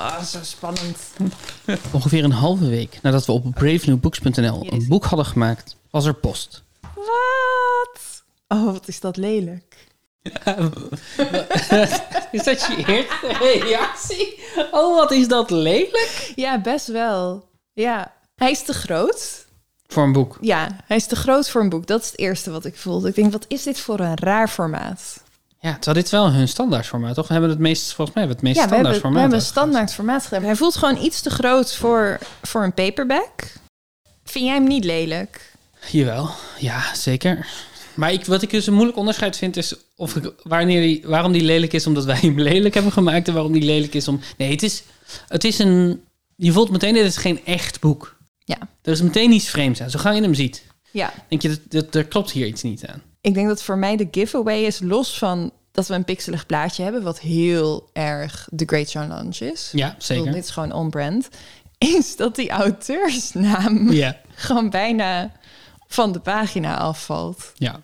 Ah, zo spannend. Ongeveer een halve week nadat we op bravenewbooks.nl een boek hadden gemaakt, was er post. Wat? Oh, wat is dat lelijk. is dat je eerste reactie? Oh, wat is dat lelijk? Ja, best wel. Ja, hij is te groot. Voor een boek. Ja, hij is te groot voor een boek. Dat is het eerste wat ik voelde. Ik denk, wat is dit voor een raar formaat? Ja, terwijl dit wel hun standaardformaat, toch? We hebben het meest, volgens mij, hebben het meest Ja, we hebben, standaard we formaat. hebben een standaard formaat gedaan. Hij voelt gewoon iets te groot voor, voor een paperback. Vind jij hem niet lelijk? Jawel, ja, zeker. Maar ik, wat ik dus een moeilijk onderscheid vind is of ik, wanneer die, waarom die lelijk is omdat wij hem lelijk hebben gemaakt en waarom die lelijk is om. Nee, het is, het is een. Je voelt meteen dit is geen echt boek. Ja. Er is meteen iets vreemds aan. Zo gauw je hem ziet, Ja, denk je dat, dat er klopt hier iets niet aan. Ik denk dat voor mij de giveaway is los van dat we een pixelig plaatje hebben, wat heel erg The Great John Lunch is. Ja, Ik bedoel, zeker. Dit is gewoon on-brand. Is dat die auteursnaam gewoon bijna van de pagina afvalt. ja.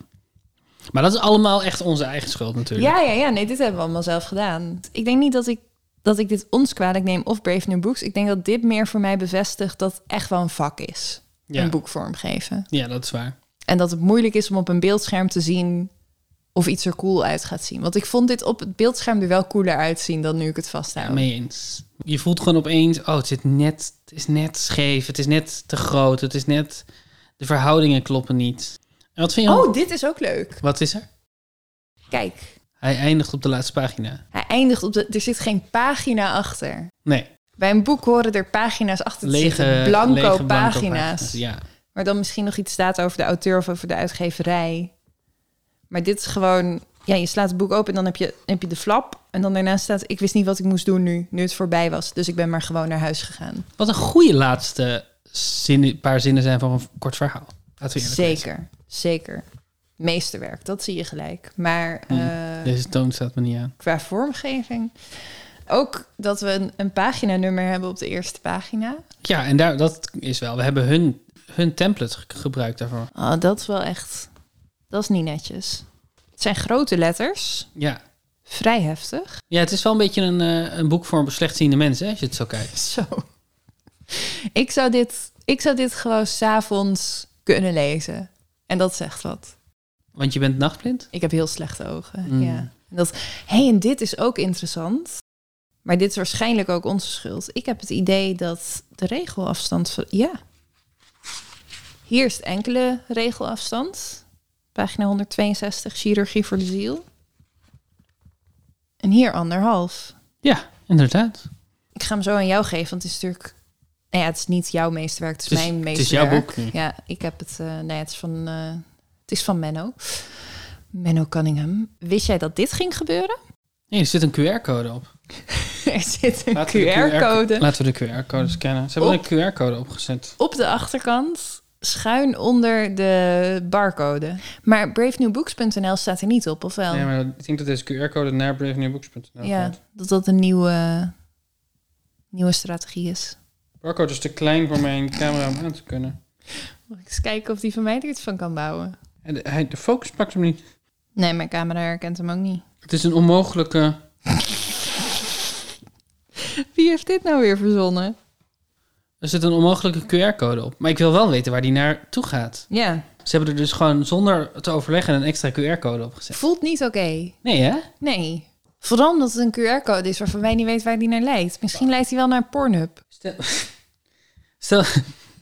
Maar dat is allemaal echt onze eigen schuld natuurlijk. Ja, ja, ja. Nee, dit hebben we allemaal zelf gedaan. Ik denk niet dat ik, dat ik dit ons kwalijk neem of Brave New Books. Ik denk dat dit meer voor mij bevestigt dat het echt wel een vak is. Ja. Een boek vormgeven. Ja, dat is waar. En dat het moeilijk is om op een beeldscherm te zien of iets er cool uit gaat zien. Want ik vond dit op het beeldscherm er wel cooler uitzien dan nu ik het vasthoud. Ja, mee eens. Je voelt gewoon opeens, oh, het, zit net, het is net scheef, het is net te groot, het is net, de verhoudingen kloppen niet. En wat vind je? Oh, dit is ook leuk. Wat is er? Kijk, Hij eindigt op de laatste pagina. hij eindigt op de... Er zit geen pagina achter. Nee, Bij een boek horen er pagina's achter te lege, zitten. Blanco, lege blanco pagina's. Ja, Waar dan misschien nog iets staat over de auteur of over de uitgeverij. Maar dit is gewoon... Ja, je slaat het boek open en dan heb je, heb je de flap. En dan daarna staat... Ik wist niet wat ik moest doen nu, nu het voorbij was. Dus ik ben maar gewoon naar huis gegaan. wat een goede laatste zin, paar zinnen zijn van een kort verhaal. Laten we. Zeker, zeker. Meesterwerk, dat zie je gelijk. Maar Hmm. eh, Deze toon staat me niet aan. qua vormgeving... Ook dat we een, een paginanummer hebben op de eerste pagina. Ja, en daar, dat is wel. We hebben hun, hun template ge- gebruikt daarvoor. Oh, dat is wel echt... Dat is niet netjes. Het zijn grote letters. Ja. Vrij heftig. ja, het is wel een beetje een, eh, een boek voor slechtziende mensen, hè, als je het zo kijkt. Zo. Ik zou dit, ik zou dit gewoon s'avonds kunnen lezen. En dat zegt wat. Want je bent nachtblind? Ik heb heel slechte ogen. Mm. Ja. En dat, hey, en dit is ook interessant. Maar dit is waarschijnlijk ook onze schuld. Ik heb het idee dat de regelafstand van. Ja. Hier is het enkele regelafstand. Pagina 162, chirurgie voor de ziel. En hier anderhalf. Ja, inderdaad. Ik ga hem zo aan jou geven, want het is natuurlijk... Nou ja, het is niet jouw meesterwerk, het is, Het is- mijn het is jouw meesterwerk. boek. Ja, ik heb het... eh nee, het is van... eh, het is van Menno. Menno Cunningham. Wist jij dat dit ging gebeuren? Nee, er zit een QR-code op. er zit een QR-code Laten we de QR-code scannen. Ze hebben Op- een QR-code opgezet. op de achterkant... schuin onder de barcode. Maar bravenewbooks.nl staat er niet op, of wel? Nee, maar ik denk dat deze QR-code naar bravenewbooks.nl ja, gaat. dat dat een nieuwe, nieuwe strategie is. Barcode is te klein voor mijn camera om aan te kunnen. Mag ik eens kijken of die van mij er iets van kan bouwen? En de, hij, de focus pakt hem niet. Nee, mijn camera herkent hem ook niet. Het is een onmogelijke... Wie heeft dit nou weer verzonnen? Er zit een onmogelijke QR-code op. Maar ik wil wel weten waar die naartoe gaat. Ja, Ze hebben er dus gewoon zonder te overleggen een extra QR-code op gezet. voelt niet oké. Nee, hè? Nee. Vooral omdat het een QR-code is waarvan wij niet weten waar die naar leidt. Misschien leidt hij wel naar Pornhub. Stel, stel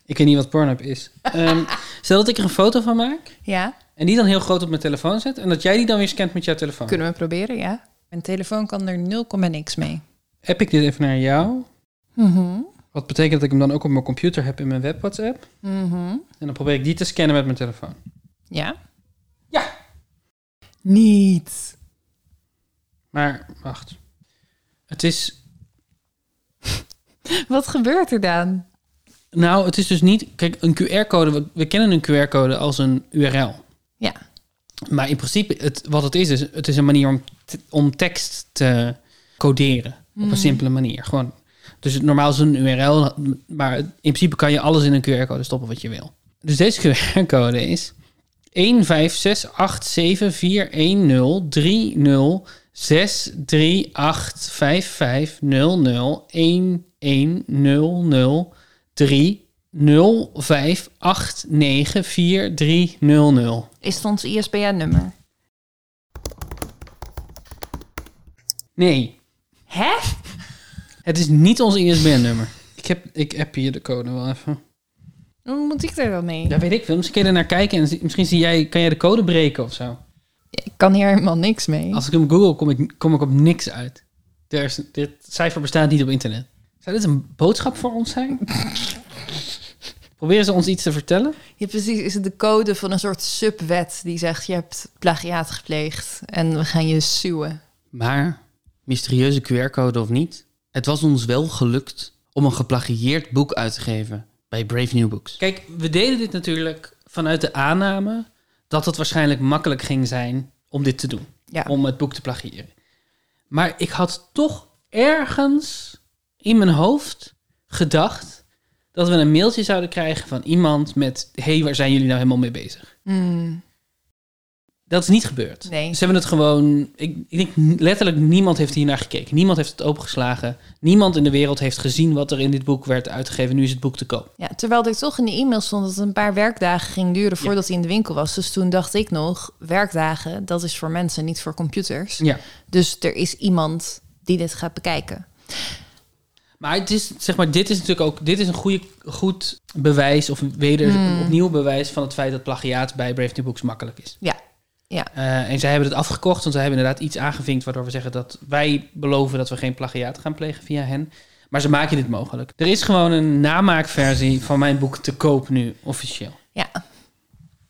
ik weet niet wat Pornhub is. Ehm, stel dat ik er een foto van maak Ja, en die dan heel groot op mijn telefoon zet en dat jij die dan weer scant met jouw telefoon. kunnen we proberen, ja. Mijn telefoon kan er 0, niks mee. App ik dit even naar jou? Mhm. Wat betekent dat ik hem dan ook op mijn computer heb in mijn web WhatsApp? Mhm. En dan probeer ik die te scannen met mijn telefoon. Ja? Ja. Niet. Maar wacht. Het is. Wat gebeurt er dan? Nou, het is dus niet. Kijk, een QR-code. We, we kennen een QR-code als een URL. Ja. Maar in principe, het, wat het is, is het is een manier om, te- om tekst te coderen. Op een simpele manier. Gewoon. Dus het, normaal is een URL, maar in principe kan je alles in een QR-code stoppen wat je wil. Dus deze QR-code is 6 3 8 5 5 0 0 1 1 0 0 3 0 5 8 9 4 3 0 0. Is het ons ISBN-nummer? Nee, Hè? Het is niet ons ISBN-nummer. Ik heb, ik heb hier de code wel even. Hoe moet ik er dan mee? Ja, weet ik veel. Misschien kun je er naar kijken en zie- misschien zie jij, kan jij de code breken of zo. Ik kan hier helemaal niks mee. Als ik hem google, kom ik, kom ik op niks uit. Er is, dit cijfer bestaat niet op internet. Zou dit een boodschap voor ons zijn? Proberen ze ons iets te vertellen? Ja, precies. Is het de code van een soort subwet die zegt... je hebt plagiaat gepleegd en we gaan je suwen. Maar, mysterieuze QR-code of niet, het was ons wel gelukt om een geplagieerd boek uit te geven bij Brave New Books. Kijk, we deden dit natuurlijk vanuit de aanname dat het waarschijnlijk makkelijk ging zijn om dit te doen. Ja. Om het boek te plagiëren. Maar ik had toch ergens in mijn hoofd gedacht dat we een mailtje zouden krijgen van iemand met: hey, waar zijn jullie nou helemaal mee bezig? Hmm, Dat is niet gebeurd. Nee. Ze hebben het gewoon. Ik, ik denk letterlijk niemand heeft hier naar gekeken. Niemand heeft het opengeslagen. Niemand in de wereld heeft gezien wat er in dit boek werd uitgegeven. Nu is het boek te koop. Ja, terwijl er toch in de e-mail stond dat het een paar werkdagen ging duren voordat hij in de winkel was. Dus toen dacht ik nog, werkdagen, dat is voor mensen, niet voor computers. Ja. Dus er is iemand die dit gaat bekijken. Maar het is, zeg maar, dit is natuurlijk ook. Dit is een goede, goed bewijs. Of weder Hmm. opnieuw bewijs van het feit dat plagiaat bij Brave New Books makkelijk is. Ja, ja. Eh, en zij hebben het afgekocht, want zij hebben inderdaad iets aangevinkt waardoor we zeggen dat wij beloven dat we geen plagiaat gaan plegen via hen. Maar ze maken dit mogelijk. Er is gewoon een namaakversie van mijn boek te koop nu, officieel. Ja,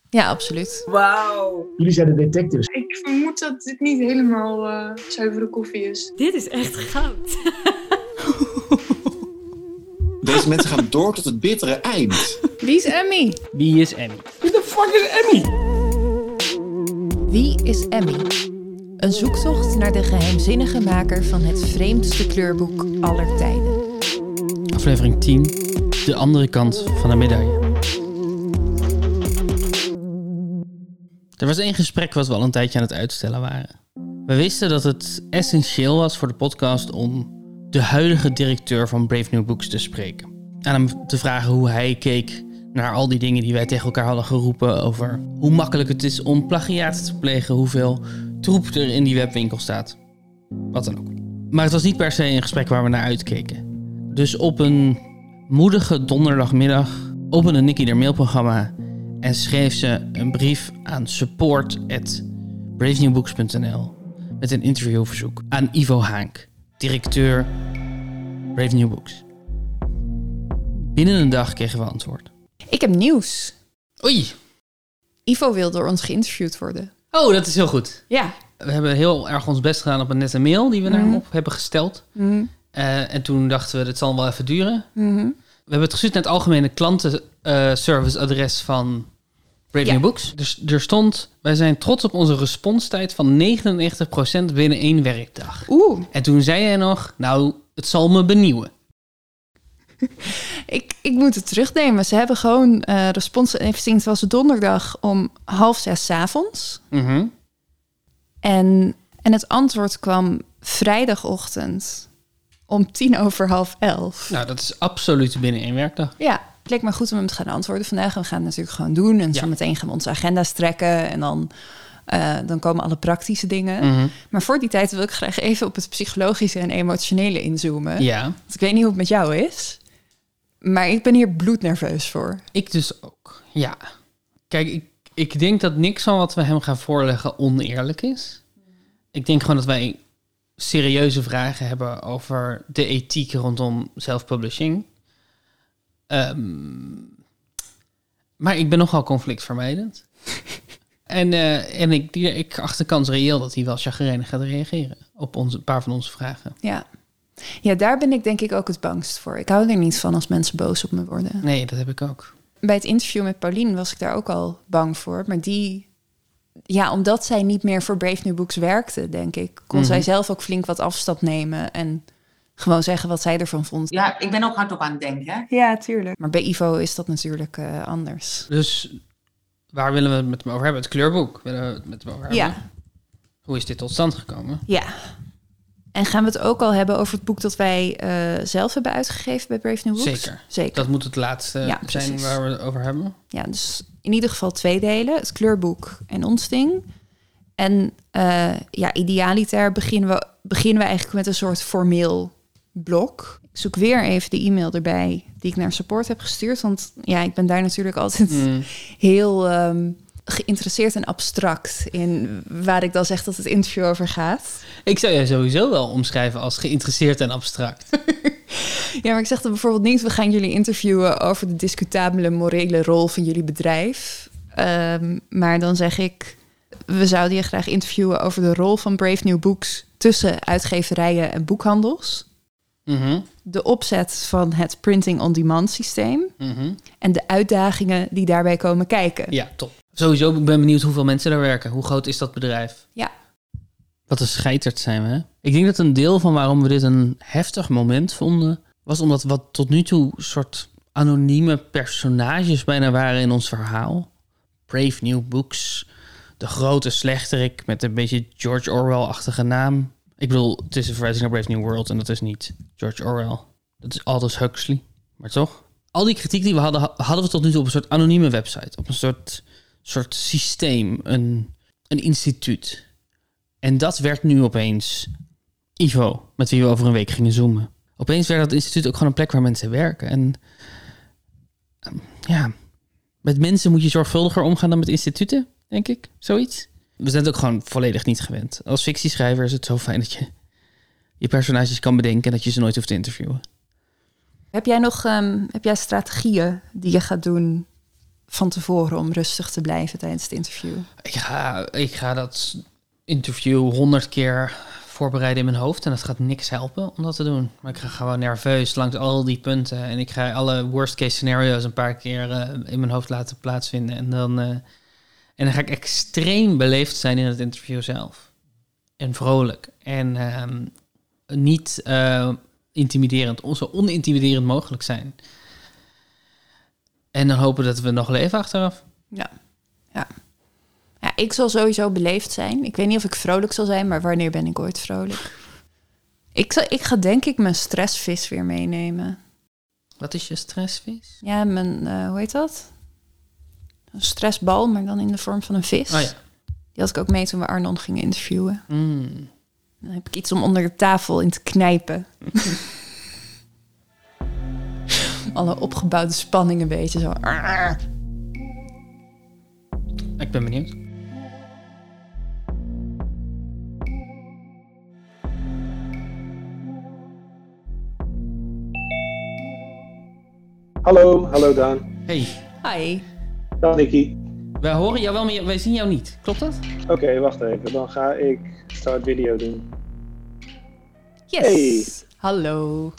ja absoluut. Wauw. Jullie zijn de detectives. Ik vermoed dat dit niet helemaal eh, zuivere koffie is. Dit is echt goud. Deze mensen gaan door tot het bittere eind. Wie is Emmy? Wie is Annie? Wie de fuck is Annie? Wie is Emmy? Een zoektocht naar de geheimzinnige maker van het vreemdste kleurboek aller tijden. Aflevering 10. De andere kant van de medaille. Er was één gesprek wat we al een tijdje aan het uitstellen waren. We wisten dat het essentieel was voor de podcast om de huidige directeur van Brave New Books te spreken. Aan hem te vragen hoe hij keek naar al die dingen die wij tegen elkaar hadden geroepen over hoe makkelijk het is om plagiaat te plegen, hoeveel troep er in die webwinkel staat. Wat dan ook. Maar het was niet per se een gesprek waar we naar uitkeken. Dus op een moedige donderdagmiddag opende Nicky haar mailprogramma en schreef ze een brief aan support@bravenewbooks.nl met een interviewverzoek aan Ivo Haank, directeur Brave New Books. Binnen een dag kregen we antwoord. Ik heb nieuws. Oei, Ivo wil door ons geïnterviewd worden. oh dat is heel goed. Ja. We hebben heel erg ons best gedaan op een nette mail die we naar hem Mhm. op hebben gesteld. Eh, en toen dachten we, dit zal wel even duren. Mhm. We hebben het gestuurd naar het algemene klantenserviceadres van Brave Ja. New Books. Dus er stond, wij zijn trots op onze responstijd van 99% binnen één werkdag. Oeh, En toen zei hij nog, nou, het zal me benieuwen. ik, ik moet het terugnemen. Ze hebben gewoon eh respons... Het was donderdag om half zes avonds. Mhm. En, en het antwoord kwam vrijdagochtend om tien over half elf. Nou, dat is absoluut binnen één werkdag. Ja, het leek me goed om hem te gaan antwoorden vandaag. We gaan het natuurlijk gewoon doen. En Ja. zo meteen gaan we onze agenda's trekken. En dan, eh, dan komen alle praktische dingen. Mhm. Maar voor die tijd wil ik graag even op het psychologische en emotionele inzoomen. Ja, Want ik weet niet hoe het met jou is. Maar ik ben hier bloednerveus voor. ik dus ook. Ja. Kijk, ik, ik denk dat niks van wat we hem gaan voorleggen oneerlijk is. Ik denk gewoon dat wij serieuze vragen hebben over de ethiek rondom self-publishing. Ehm, maar ik ben nogal conflictvermijdend. en eh, en ik, ik acht de kans reëel dat hij wel chagrijnig gaat reageren op onze, een paar van onze vragen. Ja. Ja, daar ben ik denk ik ook het bangst voor. Ik hou er niet van als mensen boos op me worden. Nee, dat heb ik ook. Bij het interview met Pauline was ik daar ook al bang voor. Maar die, ja, omdat zij niet meer voor Brave New Books werkte, denk ik, kon Mhm. zij zelf ook flink wat afstand nemen en gewoon zeggen wat zij ervan vond. Ja, ik ben ook hardop aan het denken. Hè? Ja, tuurlijk. Maar bij Ivo is dat natuurlijk eh, anders. Dus waar willen we het met hem over hebben? Het kleurboek willen we het met hem over hebben? Ja. Hoe is dit tot stand gekomen? Ja. En gaan we het ook al hebben over het boek dat wij eh, zelf hebben uitgegeven bij Brave New Books? Zeker. Zeker. Dat moet het laatste Ja, zijn precies. waar we het over hebben. Ja, dus in ieder geval twee delen. Het kleurboek en ons ding. En eh, ja, idealiter beginnen we, beginnen we eigenlijk met een soort formeel blok. Ik zoek weer even de e-mail erbij die ik naar support heb gestuurd. Want ja, ik ben daar natuurlijk altijd Mm. heel ehm, geïnteresseerd en abstract in waar ik dan zeg dat het interview over gaat. Ik zou jij sowieso wel omschrijven als geïnteresseerd en abstract. Ja, maar ik zeg dan bijvoorbeeld niet, we gaan jullie interviewen over de discutabele morele rol van jullie bedrijf. Ehm, maar dan zeg ik, we zouden je graag interviewen over de rol van Brave New Books tussen uitgeverijen en boekhandels. Mhm, De opzet van het printing on demand systeem mhm. en de uitdagingen die daarbij komen kijken. Ja, top. Sowieso, ik ben benieuwd hoeveel mensen daar werken. Hoe groot is dat bedrijf? Ja. Wat een scheiterd zijn we, hè? Ik denk dat een deel van waarom we dit een heftig moment vonden... was omdat wat tot nu toe soort anonieme personages bijna waren in ons verhaal. Brave New Books, de grote slechterik met een beetje George Orwell-achtige naam. Ik bedoel, het is een verwijzing naar Brave New World en dat is niet George Orwell. Dat is Aldous Huxley, maar toch? Al die kritiek die we hadden, ha- hadden we tot nu toe op een soort anonieme website. Op een soort, soort systeem, een, een instituut. En dat werd nu opeens Ivo, met wie we over een week gingen zoomen. Opeens werd dat instituut ook gewoon een plek waar mensen werken. En ehm, ja, met mensen moet je zorgvuldiger omgaan dan met instituten, denk ik. Zoiets. We zijn het ook gewoon volledig niet gewend. Als fictieschrijver is het zo fijn dat je je personages kan bedenken en dat je ze nooit hoeft te interviewen. Heb jij nog ehm, heb jij strategieën die je gaat doen van tevoren om rustig te blijven tijdens het interview? Ik ga, ik ga dat interview honderd keer voorbereiden in mijn hoofd. En dat gaat niks helpen om dat te doen. Maar ik ga gewoon nerveus langs al die punten. En ik ga alle worst case scenario's een paar keer eh, in mijn hoofd laten plaatsvinden. En dan, eh, en dan ga ik extreem beleefd zijn in het interview zelf. En vrolijk. En ehm, niet eh, intimiderend. Zo onintimiderend mogelijk zijn. En dan hopen dat we nog leven achteraf. Ja. ja. Ja, ik zal sowieso beleefd zijn. Ik weet niet of ik vrolijk zal zijn, maar wanneer ben ik ooit vrolijk? Ik, zal, ik ga denk ik mijn stressvis weer meenemen. Wat is je stressvis? Ja, mijn, eh, hoe heet dat? Een stressbal, maar dan in de vorm van een vis. Oh ja. Die had ik ook mee toen we Arnon gingen interviewen. Mm. Dan heb ik iets om onder de tafel in te knijpen. Alle opgebouwde spanning een beetje zo. Ik ben benieuwd. Hallo, hallo Daan. Hey, Hi. Dag Nicky. wij horen jou wel, maar wij zien jou niet. Klopt dat? Oké, wacht even. Dan ga ik start video doen. Yes. Hey. Hallo.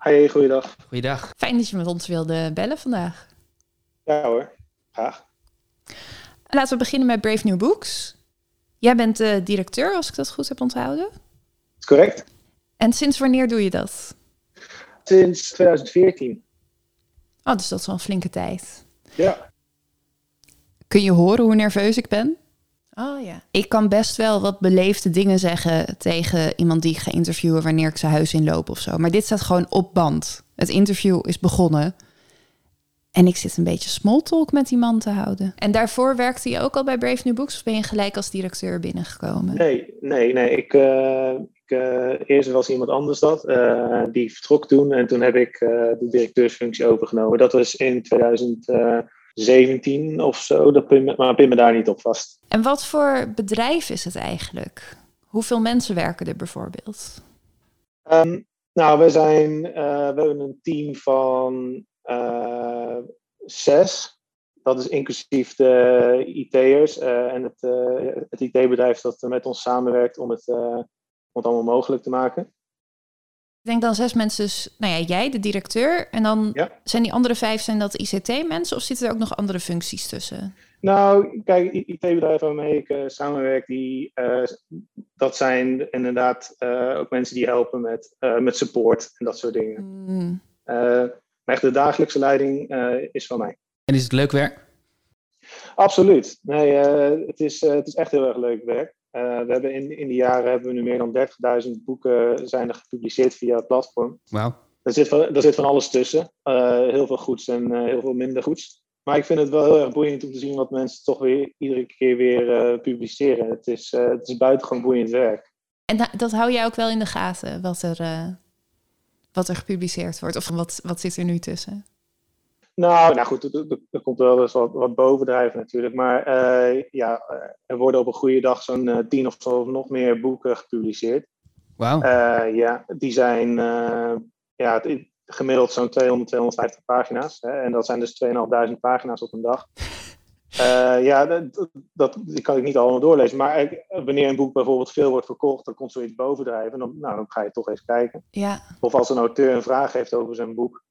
Hey, goeiedag. Goeiedag. Fijn dat je met ons wilde bellen vandaag. Ja hoor, graag. Laten we beginnen met Brave New Books. Jij bent de directeur, als ik dat goed heb onthouden. Is correct? En sinds wanneer doe je dat? Sinds 2014. Oh, dus dat is wel een flinke tijd. Ja. Kun je horen hoe nerveus ik ben? Oh ja. Ik kan best wel wat beleefde dingen zeggen tegen iemand die ik ga interviewen wanneer ik zijn huis inloop of zo. Maar dit staat gewoon op band. Het interview is begonnen. En ik zit een beetje smalltalk met die man te houden. En daarvoor werkte je ook al bij Brave New Books of ben je gelijk als directeur binnengekomen? Nee, nee, nee. Ik, eh, ik, eh, eerst was iemand anders dat. eh, die vertrok toen en toen heb ik eh, de directeursfunctie overgenomen. Dat was in 2017 of zo. Dat pin, me- maar pin me daar niet op vast. En wat voor bedrijf is het eigenlijk? Hoeveel mensen werken er bijvoorbeeld? Ehm, nou, we, zijn, eh, we hebben een team van eh, zes. Dat is inclusief de IT'ers eh, en het, het IT-bedrijf dat met ons samenwerkt om het, om het allemaal mogelijk te maken. Ik denk dan zes mensen, dus, nou ja, jij, de directeur. En dan Ja. zijn die andere vijf, zijn dat ICT-mensen of zitten er ook nog andere functies tussen? Nou, kijk, IT-bedrijven waarmee ik eh, samenwerk, die, eh, dat zijn inderdaad eh, ook mensen die helpen met, eh, met support en dat soort dingen. Eh, maar echt de dagelijkse leiding eh, is van mij. En is het leuk werk? Absoluut. Nee, eh, het, is, eh, het is echt heel erg leuk werk. Eh, we hebben in, in die jaren hebben we nu meer dan 30.000 boeken zijn er gepubliceerd via het platform. Wauw. Er zit van, er zit van alles tussen. Eh, heel veel goeds en eh, heel veel minder goeds. Maar ik vind het wel heel erg boeiend om te zien wat mensen toch weer iedere keer weer eh, publiceren. Het is, eh, het is buitengewoon boeiend werk. En da- dat hou jij ook wel in de gaten, wat er, eh, wat er gepubliceerd wordt? Of wat, wat zit er nu tussen? Nou, nou goed, er, er- er komt wel eens wat, wat bovendrijven natuurlijk. Maar eh, ja, eh, er worden op een goede dag zo'n eh, tien of zo of nog meer boeken gepubliceerd. Wauw. Eh, ja, die zijn eh, ja, het gemiddeld zo'n 200, 250 pagina's. Hè, en dat zijn dus 2.500 pagina's op een dag. Eh, ja, dat, dat, die kan ik niet allemaal doorlezen. Maar wanneer een boek bijvoorbeeld veel wordt verkocht, dan komt zoiets bovendrijven. Dan, nou, dan ga je toch eens kijken. Ja, Of als een auteur een vraag heeft over zijn boek,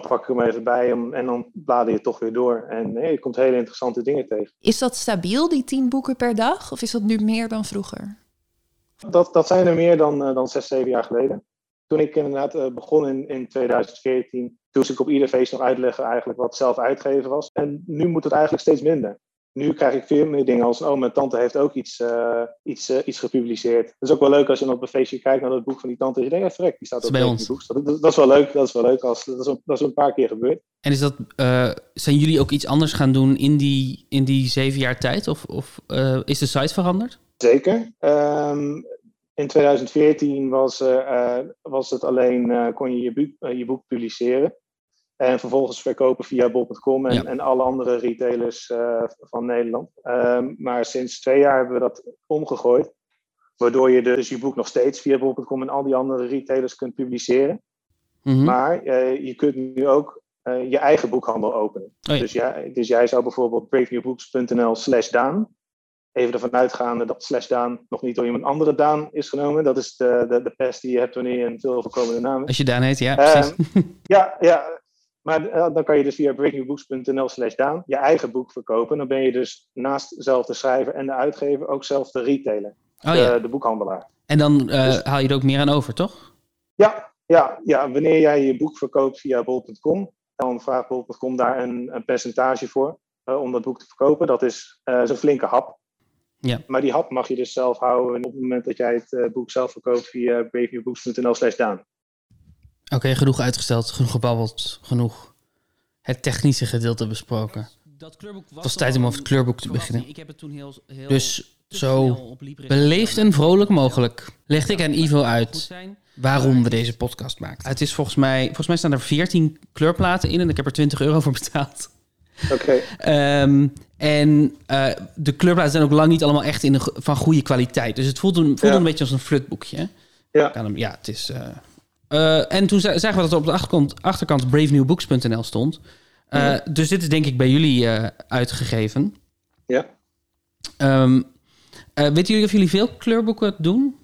dan pak ik hem even bij hem en dan blader je toch weer door. En je komt hele interessante dingen tegen. is dat stabiel, die tien boeken per dag? Of is dat nu meer dan vroeger? Dat, dat zijn er meer dan, eh, dan zes, zeven jaar geleden. Toen ik inderdaad eh, begon in, in 2014, toen moest ik op ieder feest nog uitleggen eigenlijk wat zelf uitgeven was. En nu moet het eigenlijk steeds minder. Nu krijg ik veel meer dingen als, oh, mijn tante heeft ook iets, eh, iets, eh, iets gepubliceerd. Het is ook wel leuk als je dan op een feestje kijkt naar dat boek van die tante. En je denkt, ja, verrek, die staat Dat ook bij in ons. boek. Dat, dat, dat is wel leuk, dat is wel leuk. Als, dat, is een, dat is een paar keer gebeurd. En is dat, eh, zijn jullie ook iets anders gaan doen in die, in die zeven jaar tijd? Of, of is de site veranderd? Zeker. Ehm, in 2014 was, was het alleen, kon je je, je boek publiceren. En vervolgens verkopen via bol.com en, Ja. en alle andere retailers eh, van Nederland. Ehm, maar sinds twee jaar hebben we dat omgegooid. Waardoor je dus je boek nog steeds via bol.com en al die andere retailers kunt publiceren. Mhm. Maar eh, je kunt nu ook eh, je eigen boekhandel openen. Oh ja. dus, jij, dus jij zou bijvoorbeeld breaknewbooks.nl slash Daan. Even ervan uitgaande dat slash Daan nog niet door iemand andere Daan is genomen. Dat is de, de, de pest die je hebt wanneer je een veel voorkomende naam hebt. Als je Daan heet, ja, Ehm, precies. ja, ja, maar eh, dan kan je dus via breaknewbooks.nl slash Daan je eigen boek verkopen. Dan ben je dus naast zelf de schrijver en de uitgever ook zelf de retailer. oh de, ja. de boekhandelaar. En dan eh, dus- haal je er ook meer aan over, toch? Ja, ja, ja, wanneer jij je boek verkoopt via bol.com, dan vraagt bol.com daar een, een percentage voor eh, om dat boek te verkopen. Dat is zo'n flinke hap. Ja. Maar die hap mag je dus zelf houden op het moment dat jij het boek zelf verkoopt via breaknewbooks.nl slash Daan. Oké, genoeg uitgesteld, genoeg gebabbeld, genoeg het technische gedeelte besproken. Dat kleurboek was het was tijd om over het kleurboek te beginnen. Ik heb het toen heel, heel Dus zo beleefd en vrolijk mogelijk legde ik aan Ivo uit waarom we deze podcast maakten. Het is volgens mij, volgens mij staan er 14 kleurplaten in en ik heb er 20 euro voor betaald. Oké, Ehm, en eh, de kleurplaten zijn ook lang niet allemaal echt in de, van goede kwaliteit. Dus het voelde, voelde Ja. een beetje als een flutboekje. Ja. Kan hem- ja, het is... eh, eh, en toen za- zagen we dat er op de achterkant, achterkant bravenewbooks.nl stond. Eh, Dus dit is denk ik bij jullie eh, uitgegeven. ja. Ehm, eh, weten jullie of jullie veel kleurboeken doen?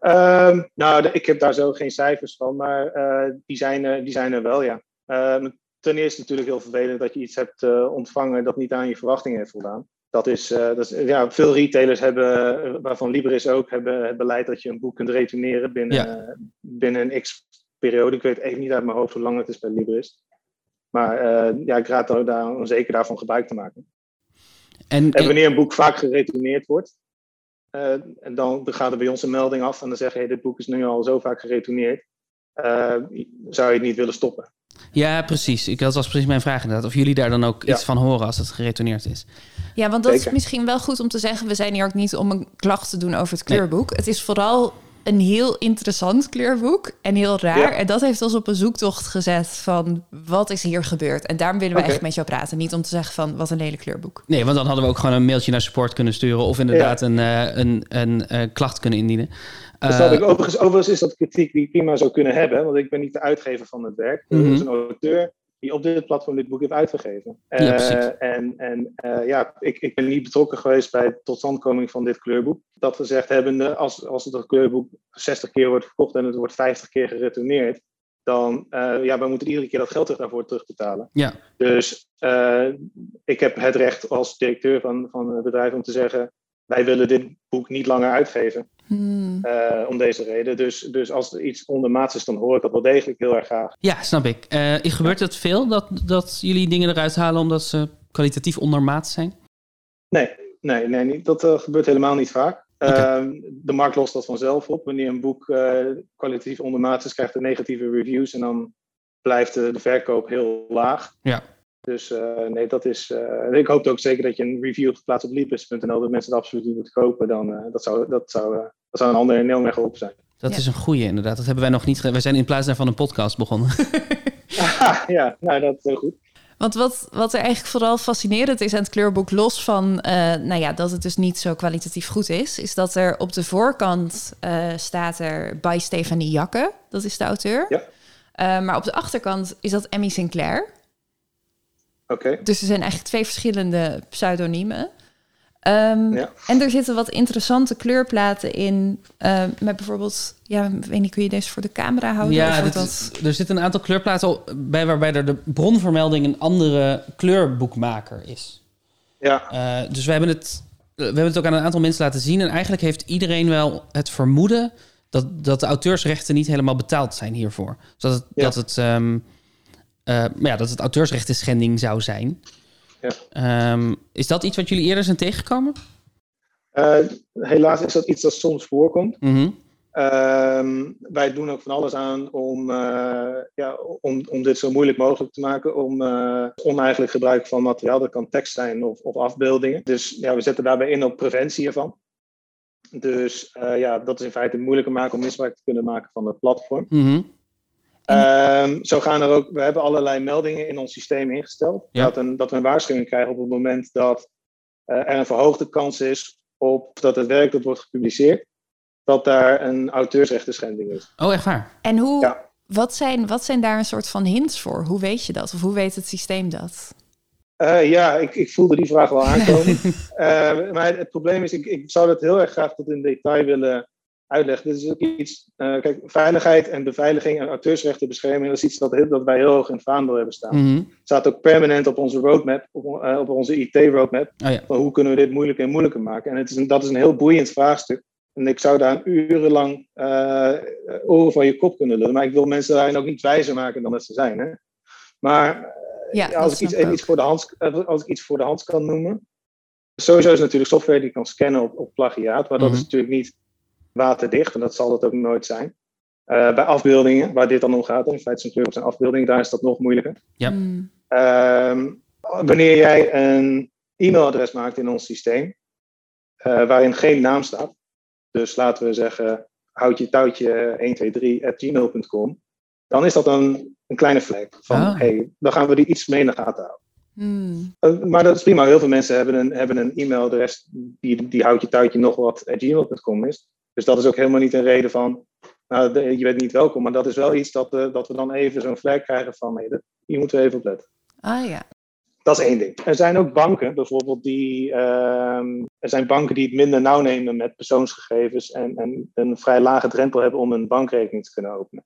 Ehm, nou, ik heb daar zo geen cijfers van, maar die, zijn, er- die zijn er wel, ja. Ehm, ten eerste natuurlijk heel vervelend dat je iets hebt ontvangen dat niet aan je verwachtingen heeft voldaan. Dat is, eh, dat is ja, veel retailers hebben, waarvan Libris ook, hebben het beleid dat je een boek kunt retourneren binnen, Ja. eh, binnen een x-periode. Ik weet even niet uit mijn hoofd hoe lang het is bij Libris. Maar eh, ja, ik raad er daar, om zeker daarvan gebruik te maken. En, En wanneer een boek vaak geretourneerd wordt, en dan, dan gaat er bij ons een melding af en dan zeggen hey, dit boek is nu al zo vaak geretourneerd. Eh, zou je het niet willen stoppen? ja, precies. Ik, dat was precies mijn vraag inderdaad. Of jullie daar dan ook Ja. iets van horen als het geretourneerd is. Ja, want dat is misschien wel goed om te zeggen. We zijn hier ook niet om een klacht te doen over het kleurboek. Het is vooral een heel interessant kleurboek en heel raar. Ja. En dat heeft ons op een zoektocht gezet van wat is hier gebeurd. En daarom willen we echt met jou praten. Niet om te zeggen van wat een lelijk kleurboek. Nee, want dan hadden we ook gewoon een mailtje naar support kunnen sturen. Of inderdaad een, eh, een, een eh, klacht kunnen indienen. Dat Eh, snap ik. Overigens, overigens is dat kritiek die ik prima zou kunnen hebben, want ik ben niet de uitgever van het werk. Mhm. Er is een auteur die op dit platform dit boek heeft uitgegeven. Ja, Eh, en en eh, ja, ik, ik ben niet betrokken geweest bij de totstandkoming van dit kleurboek. Dat gezegd hebbende, als, als het kleurboek 60 keer wordt verkocht en het wordt 50 keer geretourneerd, dan uh, ja, we moeten iedere keer dat geld terug daarvoor terugbetalen. Ja. Dus ik heb het recht als directeur van, van het bedrijf om te zeggen, wij willen dit boek niet langer uitgeven. Hmm. Uh, om deze reden. Dus, dus als er iets ondermaats is, dan hoor ik dat wel degelijk heel erg graag. Ja, snap ik. Uh, gebeurt het veel dat, dat jullie dingen eruit halen omdat ze kwalitatief ondermaats zijn? Nee, Nee, nee niet, dat eh, gebeurt helemaal niet vaak. Ehm, de markt lost dat vanzelf op. Wanneer een boek eh, kwalitatief ondermaat is, krijgt het negatieve reviews en dan blijft de, de verkoop heel laag. Ja. Dus eh, nee, dat is. eh, ik hoop ook zeker dat je een review hebt geplaatst op Leapers.nl, dat mensen het absoluut niet moeten kopen. Dan, eh, dat, zou, dat, zou, dat zou een ander enorm erg geholpen zijn. Dat Ja. is een goeie inderdaad. Dat hebben wij nog niet. Wij zijn in plaats daarvan een podcast begonnen. ja, nou dat is heel goed. Want wat, wat er eigenlijk vooral fascinerend is aan het kleurboek, los van eh, nou ja, dat het dus niet zo kwalitatief goed is, is dat er op de voorkant eh, staat er bij Stefanie Jakke, dat is de auteur. Ja. Eh, maar op de achterkant is dat Emmy Sinclair. Oké. Dus er zijn eigenlijk twee verschillende pseudoniemen. Ehm, Ja. En er zitten wat interessante kleurplaten in. eh, met bijvoorbeeld, ja, weet niet, kun je deze voor de camera houden? ja, dit dat... er zitten een aantal kleurplaten bij waarbij er de bronvermelding een andere kleurboekmaker is. Ja, Eh, dus we hebben, het, we hebben het ook aan een aantal mensen laten zien. En eigenlijk heeft iedereen wel het vermoeden dat, dat de auteursrechten niet helemaal betaald zijn hiervoor. Dus dat het, Ja. dat het, ehm, eh, maar ja, dat het auteursrechten schending zou zijn. Ja. Ehm, is dat iets wat jullie eerder zijn tegengekomen? Eh, helaas is dat iets dat soms voorkomt. Mhm. Ehm, wij doen ook van alles aan om, eh, ja, om, om dit zo moeilijk mogelijk te maken. Om eh, oneigenlijk gebruik van materiaal, dat kan tekst zijn of, of afbeeldingen. Dus ja, we zetten daarbij in op preventie ervan. Dus eh, ja, dat is in feite moeilijker maken om misbruik te kunnen maken van het platform. Mhm. Ehm, zo gaan er ook, we hebben allerlei meldingen in ons systeem ingesteld. Ja. Dat, een, dat we een waarschuwing krijgen op het moment dat eh, er een verhoogde kans is op dat het werk dat wordt gepubliceerd, dat daar een auteursrechten schending is. Oh, echt waar? En hoe, Ja. wat, zijn, wat zijn daar een soort van hints voor? Hoe weet je dat? Of hoe weet het systeem dat? Eh, ja, ik, ik voelde die vraag wel aankomen. Eh, maar het probleem is, ik, ik zou dat heel erg graag tot in detail willen uitleggen. Dit is ook iets, eh, kijk, veiligheid en beveiliging en auteursrechtenbescherming, dat is iets dat, heel, dat wij heel hoog in het vaandel hebben staan. Mhm. Het staat ook permanent op onze roadmap, op, eh, op onze IT-roadmap. Oh ja. Van hoe kunnen we dit moeilijker en moeilijker maken? En het is een, dat is een heel boeiend vraagstuk. En ik zou daar urenlang eh oren van je kop kunnen lullen. Maar ik wil mensen daarin ook niet wijzer maken dan dat ze zijn. Hè? Maar Ja, als, ik iets, iets voor de hand, als ik iets voor de hand kan noemen. Sowieso is natuurlijk software die kan scannen op, op plagiaat. Maar dat Mhm. is natuurlijk niet waterdicht. En dat zal het ook nooit zijn. Eh, bij afbeeldingen, waar dit dan om gaat. In feite zijn kleur op zijn afbeelding. Daar is dat nog moeilijker. Ja. Hmm. Ehm, wanneer jij een e-mailadres maakt in ons systeem, eh, waarin geen naam staat, dus laten we zeggen houtje touwtje 123@gmail.com, dan is dat een, een kleine vlek van Ah. hey, dan gaan we die iets mee in de gaten houden. Hmm. Eh, maar dat is prima. Heel veel mensen hebben een, hebben een e-mailadres die, die houtje touwtje nog wat gmail.com is. Dus dat is ook helemaal niet een reden van, nou, de- je bent niet welkom. Maar dat is wel iets dat, eh, dat we dan even zo'n vlek krijgen van, nee, hier moeten we even op letten. Ah ja. Dat is één ding. Er zijn ook banken, bijvoorbeeld, die. ehm, er zijn banken die het minder nauw nemen met persoonsgegevens en, en een vrij lage drempel hebben om een bankrekening te kunnen openen.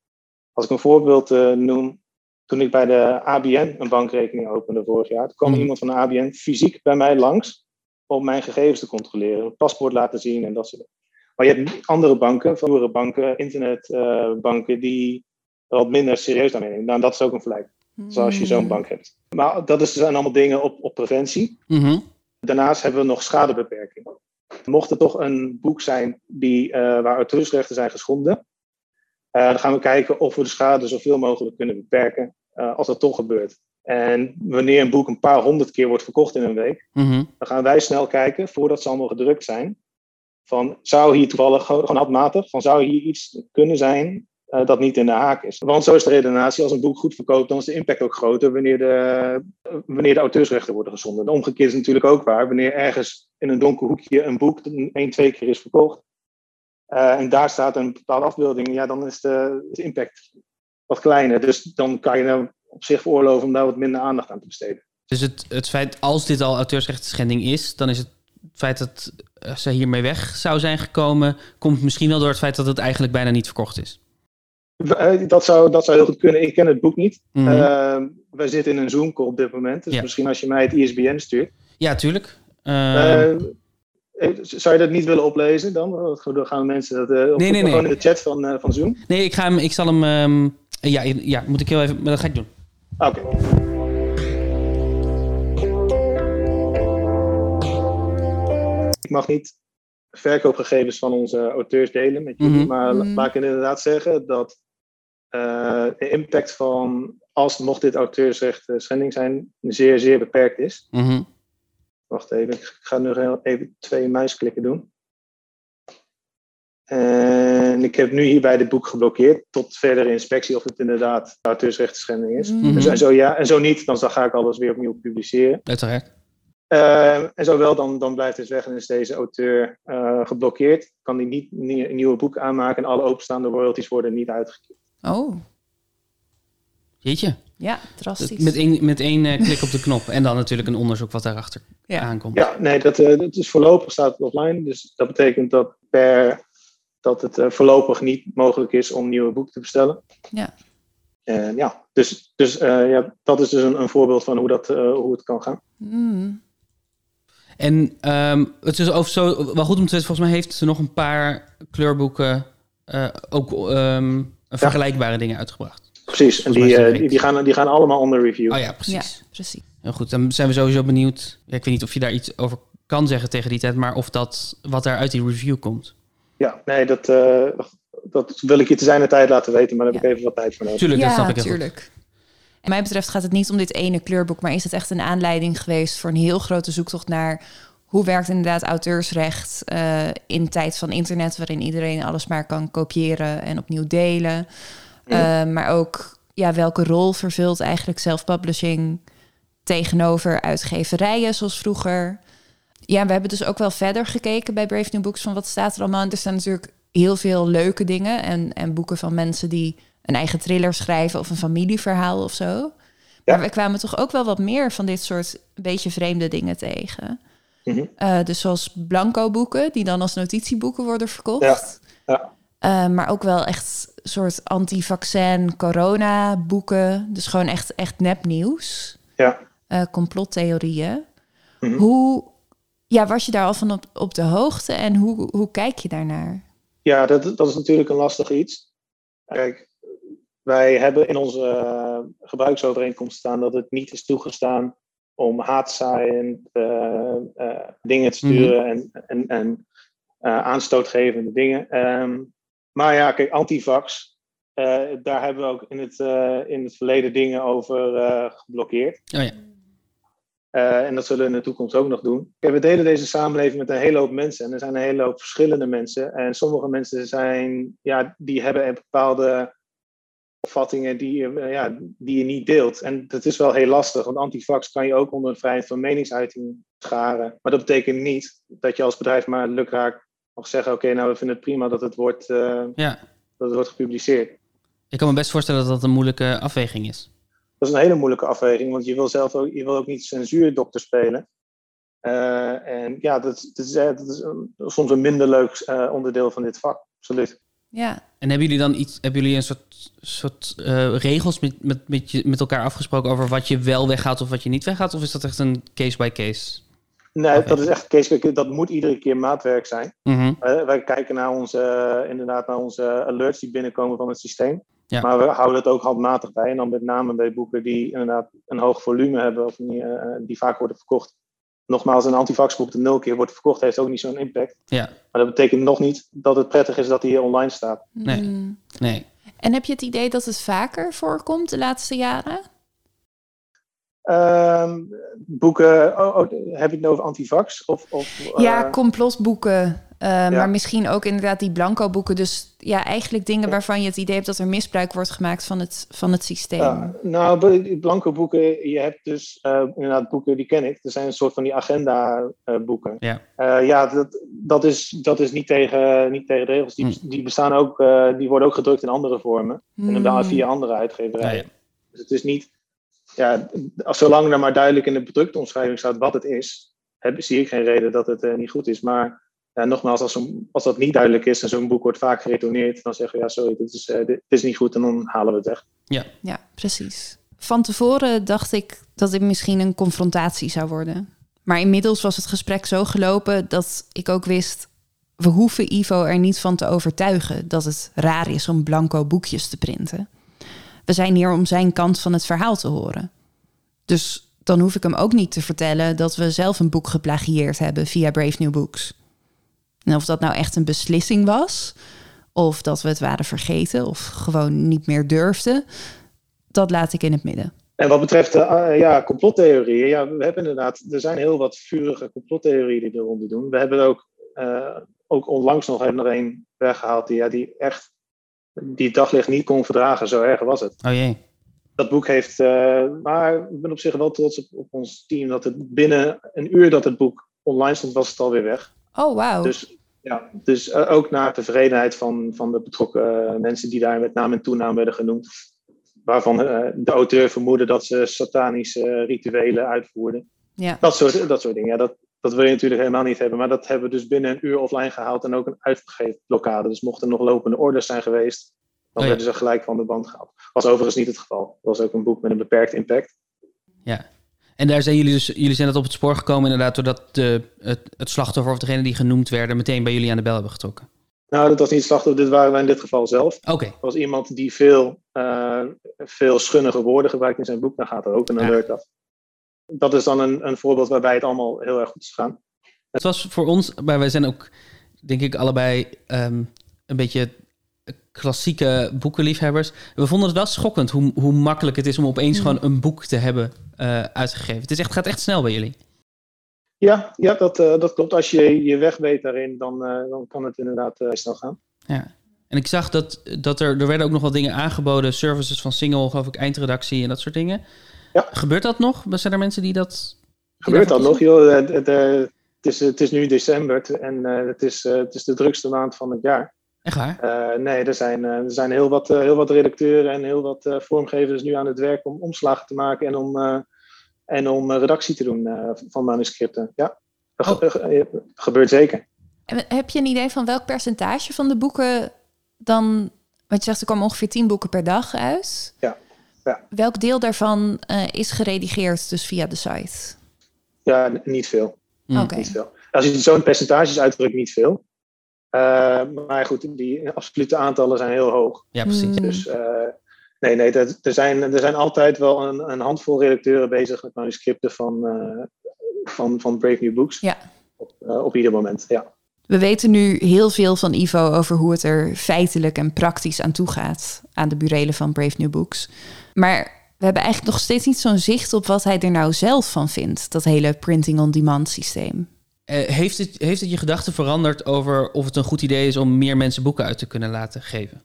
Als ik een voorbeeld eh, noem, toen ik bij de ABN een bankrekening opende vorig jaar, kwam Mhm. iemand van de ABN fysiek bij mij langs om mijn gegevens te controleren, een paspoort laten zien en dat soort dingen. Maar je hebt andere banken, vroegere banken, internetbanken, die er wat minder serieus aan nemen. Nou, dat is ook een vlek zoals je zo'n Hmm. bank hebt. Maar dat is, zijn allemaal dingen op, op preventie. Mhm. Daarnaast hebben we nog schadebeperking. Mocht er toch een boek zijn die, eh, waar auteursrechten zijn geschonden, eh, dan gaan we kijken of we de schade zoveel mogelijk kunnen beperken eh, als dat toch gebeurt. En wanneer een boek een paar honderd keer wordt verkocht in een week, Mhm. dan gaan wij snel kijken, voordat ze allemaal gedrukt zijn, van zou hier toevallig gewoon handmatig, van zou hier iets kunnen zijn eh, dat niet in de haak is. Want zo is de redenatie, als een boek goed verkoopt, dan is de impact ook groter wanneer de, wanneer auteursrechten worden geschonden. De omgekeerd is natuurlijk ook waar, wanneer ergens in een donker hoekje een boek één, twee keer is verkocht, eh, en daar staat een bepaalde afbeelding, ja, dan is de, impact wat kleiner. Dus dan kan je nou op zich veroorloven om daar wat minder aandacht aan te besteden. Dus het, het feit, als dit al auteursrechtsschending is, dan is het feit dat ze hiermee weg zou zijn gekomen, komt misschien wel door het feit dat het eigenlijk bijna niet verkocht is. Eh, Dat zou, dat zou heel goed kunnen. Ik ken het boek niet. Mhm. Uh, wij zitten in een Zoom-call op dit moment. Dus Ja. misschien als je mij het ISBN stuurt. ja, tuurlijk. Eh, Eh, eh, zou je dat niet willen oplezen dan? Dan gaan mensen dat eh, op- Nee, nee, nee. gewoon in de chat van, eh, van Zoom. nee, ik, ga hem, ik zal hem. ehm, ja, ja, moet ik heel even. Maar dat ga ik doen. Oké. Ik mag niet verkoopgegevens van onze auteurs delen met jullie, Mhm. maar Mhm. laat ik inderdaad zeggen dat eh, de impact van, als mocht dit auteursrecht eh, schending zijn, zeer, zeer beperkt is. Mhm. Wacht even, ik ga nu heel even twee muisklikken doen. En ik heb nu hierbij dit boek geblokkeerd tot verdere inspectie of het inderdaad auteursrechtschending is. En, zo, en zo ja, en zo niet, dan ga ik alles weer opnieuw publiceren. Uiteraard. Eh, en zo wel, dan, dan blijft het weg en is deze auteur eh, geblokkeerd. Kan hij niet nie- een nieuwe boek aanmaken en alle openstaande royalties worden niet uitgekeerd. Oh, Jeetje. ja, drastisch. Met één, met één eh, klik op de knop. En dan natuurlijk een onderzoek wat daarachter Ja. aankomt. Ja, nee, dat, eh, dat is voorlopig staat het offline. Dus dat betekent dat per dat het eh, voorlopig niet mogelijk is om nieuwe boeken te bestellen. Ja. En ja, dus, dus eh, ja, dat is dus een, een voorbeeld van hoe, dat, eh, hoe het kan gaan. Mm. En ehm, het is over zo wel goed om te weten. Volgens mij heeft ze nog een paar kleurboeken eh, ook ehm, vergelijkbare dingen uitgebracht. Precies, en die, eh, die, die, gaan, die gaan allemaal onder review. Oh ja, Ja, precies. precies. Heel goed, dan zijn we sowieso benieuwd. Ja, ik weet niet of je daar iets over kan zeggen tegen die tijd, maar of dat wat er uit die review komt. Ja, nee, dat, eh, dat wil ik je te zijn tijd laten weten, maar daar heb ik even wat tijd voor nodig. Tuurlijk, dat snap ik heel goed. En mij betreft gaat het niet om dit ene kleurboek, maar is het echt een aanleiding geweest voor een heel grote zoektocht naar hoe werkt inderdaad auteursrecht eh, in tijd van internet, waarin iedereen alles maar kan kopiëren en opnieuw delen. Ja. Eh, maar ook ja, welke rol vervult eigenlijk self-publishing tegenover uitgeverijen zoals vroeger. Ja, we hebben dus ook wel verder gekeken bij Brave New Books van wat staat er allemaal. En er staan natuurlijk heel veel leuke dingen en, en boeken van mensen die een eigen thriller schrijven of een familieverhaal of zo. Ja. Maar we kwamen toch ook wel wat meer van dit soort beetje vreemde dingen tegen. Mhm. Eh, dus zoals blanco boeken, die dan als notitieboeken worden verkocht. Ja, ja. Eh, maar ook wel echt soort anti-vaccin corona boeken. Dus gewoon echt, echt nepnieuws. Ja. Eh, complottheorieën. Mhm. Hoe ja, was je daar al van op, op de hoogte en hoe, hoe kijk je daarnaar? Ja, dat, dat is natuurlijk een lastig iets. Kijk, wij hebben in onze eh, gebruiksovereenkomst staan dat het niet is toegestaan om haatzaaiend eh, eh, dingen te sturen en, en, en aanstootgevende dingen. Ehm, maar ja, kijk, antivax, daar hebben we ook in het, in het verleden dingen over geblokkeerd. Oh ja. En dat zullen we in de toekomst ook nog doen. Kijk, we delen deze samenleving met een hele hoop mensen. En er zijn een hele hoop verschillende mensen. En sommige mensen zijn, ja, die hebben een bepaalde opvattingen die, je, eh, ja, die je niet deelt. En dat is wel heel lastig, want antivax kan je ook onder vrijheid van meningsuiting scharen. Maar dat betekent niet dat je als bedrijf maar lukraak mag zeggen: oké, nou, we vinden het prima dat het wordt, eh, ja. dat het wordt gepubliceerd. Ik kan me best voorstellen dat dat een moeilijke afweging is. Dat is een hele moeilijke afweging, want je wil zelf ook, je wil ook niet censuurdokter spelen. Eh, en ja, dat, dat is, dat is een- soms een minder leuk onderdeel van dit vak. Absoluut. Ja, En hebben jullie dan iets, hebben jullie een soort, soort eh, regels met, met, met, je, met elkaar afgesproken over wat je wel weggaat of wat je niet weggaat? Of is dat echt een case by case? Nee, dat is echt Kees, dat moet iedere keer maatwerk zijn. Eh, wij kijken naar onze, eh, inderdaad naar onze alerts die binnenkomen van het systeem. Ja. Maar we houden het ook handmatig bij. En dan met name bij boeken die inderdaad een hoog volume hebben of die, eh, die vaak worden verkocht. Nogmaals, een antivaxboek dat nul keer wordt verkocht, heeft ook niet zo'n impact. Ja, Maar dat betekent nog niet dat het prettig is dat hij hier online staat. Nee. Mm. nee. En heb je het idee dat het vaker voorkomt de laatste jaren? Ehm, boeken, oh, oh, heb je het nou over antivax? Of, of, ja, eh, complotboeken. Eh, Maar misschien ook inderdaad die blanco boeken. Dus ja, eigenlijk dingen waarvan je het idee hebt dat er misbruik wordt gemaakt van het, van het systeem. Ja, nou, blanco boeken, je hebt dus eh, inderdaad boeken, die ken ik. Er zijn een soort van die agenda eh, boeken. Ja. Eh, ja, dat, dat, is, dat is niet tegen, niet tegen de regels. Die, Hm. die bestaan ook, eh, die worden ook gedrukt in andere vormen. En Hmm. dan via andere uitgeverijen. ja. Dus het is niet, ja, als zolang er maar duidelijk in de productomschrijving staat wat het is, heb, zie ik geen reden dat het eh, niet goed is. Maar ja, nogmaals, als, als dat niet duidelijk is en zo'n boek wordt vaak geretourneerd, dan zeggen we ja, sorry, dit is, eh, dit, is niet goed en dan halen we het weg. Ja, precies. Van tevoren dacht ik dat dit misschien een confrontatie zou worden. Maar inmiddels was het gesprek zo gelopen dat ik ook wist... we hoeven Ivo er niet van te overtuigen dat het raar is om blanco boekjes te printen. We zijn hier om zijn kant van het verhaal te horen. Dus dan hoef ik hem ook niet te vertellen dat we zelf een boek geplagieerd hebben via Brave New Books. En of dat nou echt een beslissing was, of dat we het waren vergeten, of gewoon niet meer durfden, dat laat ik in het midden. En wat betreft uh, ja, complottheorieën, ja, we hebben inderdaad, er zijn heel wat vurige complottheorieën die eronder doen. We hebben ook, uh, ook onlangs nog, nog een weggehaald die, ja, die echt die daglicht niet kon verdragen, zo erg was het. Oh jee. Dat boek heeft, uh, maar ik ben op zich wel trots op, op, ons team, dat het binnen een uur dat het boek online stond, was het alweer weg. Oh, wauw. Dus, ja, dus ook naar tevredenheid van, van de betrokken mensen die daar met naam en toenaam werden genoemd waarvan uh, de auteur vermoedde dat ze satanische rituelen uitvoerden. Ja. Dat, soort, dat soort dingen. Ja, dat, dat wil je natuurlijk helemaal niet hebben. Maar dat hebben we dus binnen een uur offline gehaald en ook een uitgegeven blokkade. Dus mochten er nog lopende orders zijn geweest, dan Oh ja. werden ze gelijk van de band gehaald. Was overigens niet het geval. Het was ook een boek met een beperkt impact. Ja. En daar zijn jullie dus, jullie zijn dat op het spoor gekomen inderdaad, doordat de, het, het slachtoffer of degene die genoemd werden meteen bij jullie aan de bel hebben getrokken. Nou, dat was niet het slachtoffer, dit waren wij in dit geval zelf. Oké, Er was iemand die veel, eh, veel schunnige woorden gebruikt in zijn boek. Dan gaat er ook een Ja. alert af. Dat is dan een, een voorbeeld waarbij het allemaal heel erg goed is gegaan. Het was voor ons, maar wij zijn ook, denk ik, allebei ehm, een beetje klassieke boekenliefhebbers. We vonden het wel schokkend hoe, hoe makkelijk het is om opeens gewoon een boek te hebben eh, uitgegeven. Het is echt, gaat echt snel bij jullie. Ja, ja dat, eh, dat klopt. Als je je weg weet daarin, dan, eh, dan kan het inderdaad snel gaan. Ja. En ik zag dat, dat er, er werden ook nog wat dingen aangeboden. Services van Single, geloof ik, eindredactie en dat soort dingen. Ja. Gebeurt dat nog? Zijn er mensen die dat... die Gebeurt dat nog? Joh, het, is, het is nu december en het, is, het is de drukste maand van het jaar. Echt waar? Eh, nee, er zijn, eh, er zijn heel, wat, eh, heel wat redacteuren en heel wat vormgevers nu aan het werk om omslagen te maken en om, en om redactie te doen van manuscripten. Ja, dat Oh. ge- gebeurt zeker. En heb je een idee van welk percentage van de boeken dan... Want je zegt, er komen ongeveer 10 boeken per dag uit. Ja, ja. Welk deel daarvan is geredigeerd dus via de site? Ja, niet veel. Hmm. Oké. Veel. Als je zo'n percentages uitdrukt, niet veel. Eh, maar goed, die absolute aantallen zijn heel hoog. Ja, precies. Hmm. Dus eh, nee, nee dat, er, zijn, er zijn altijd wel een, een handvol redacteuren bezig met manuscripten van, eh, van, van Brave New Books. Ja. Op, op ieder moment, ja. We weten nu heel veel van Ivo over hoe het er feitelijk en praktisch aan toe gaat aan de burelen van Brave New Books. Maar we hebben eigenlijk nog steeds niet zo'n zicht op wat hij er nou zelf van vindt, dat hele printing-on-demand systeem. Eh, heeft, het, heeft het je gedachten veranderd over of het een goed idee is om meer mensen boeken uit te kunnen laten geven?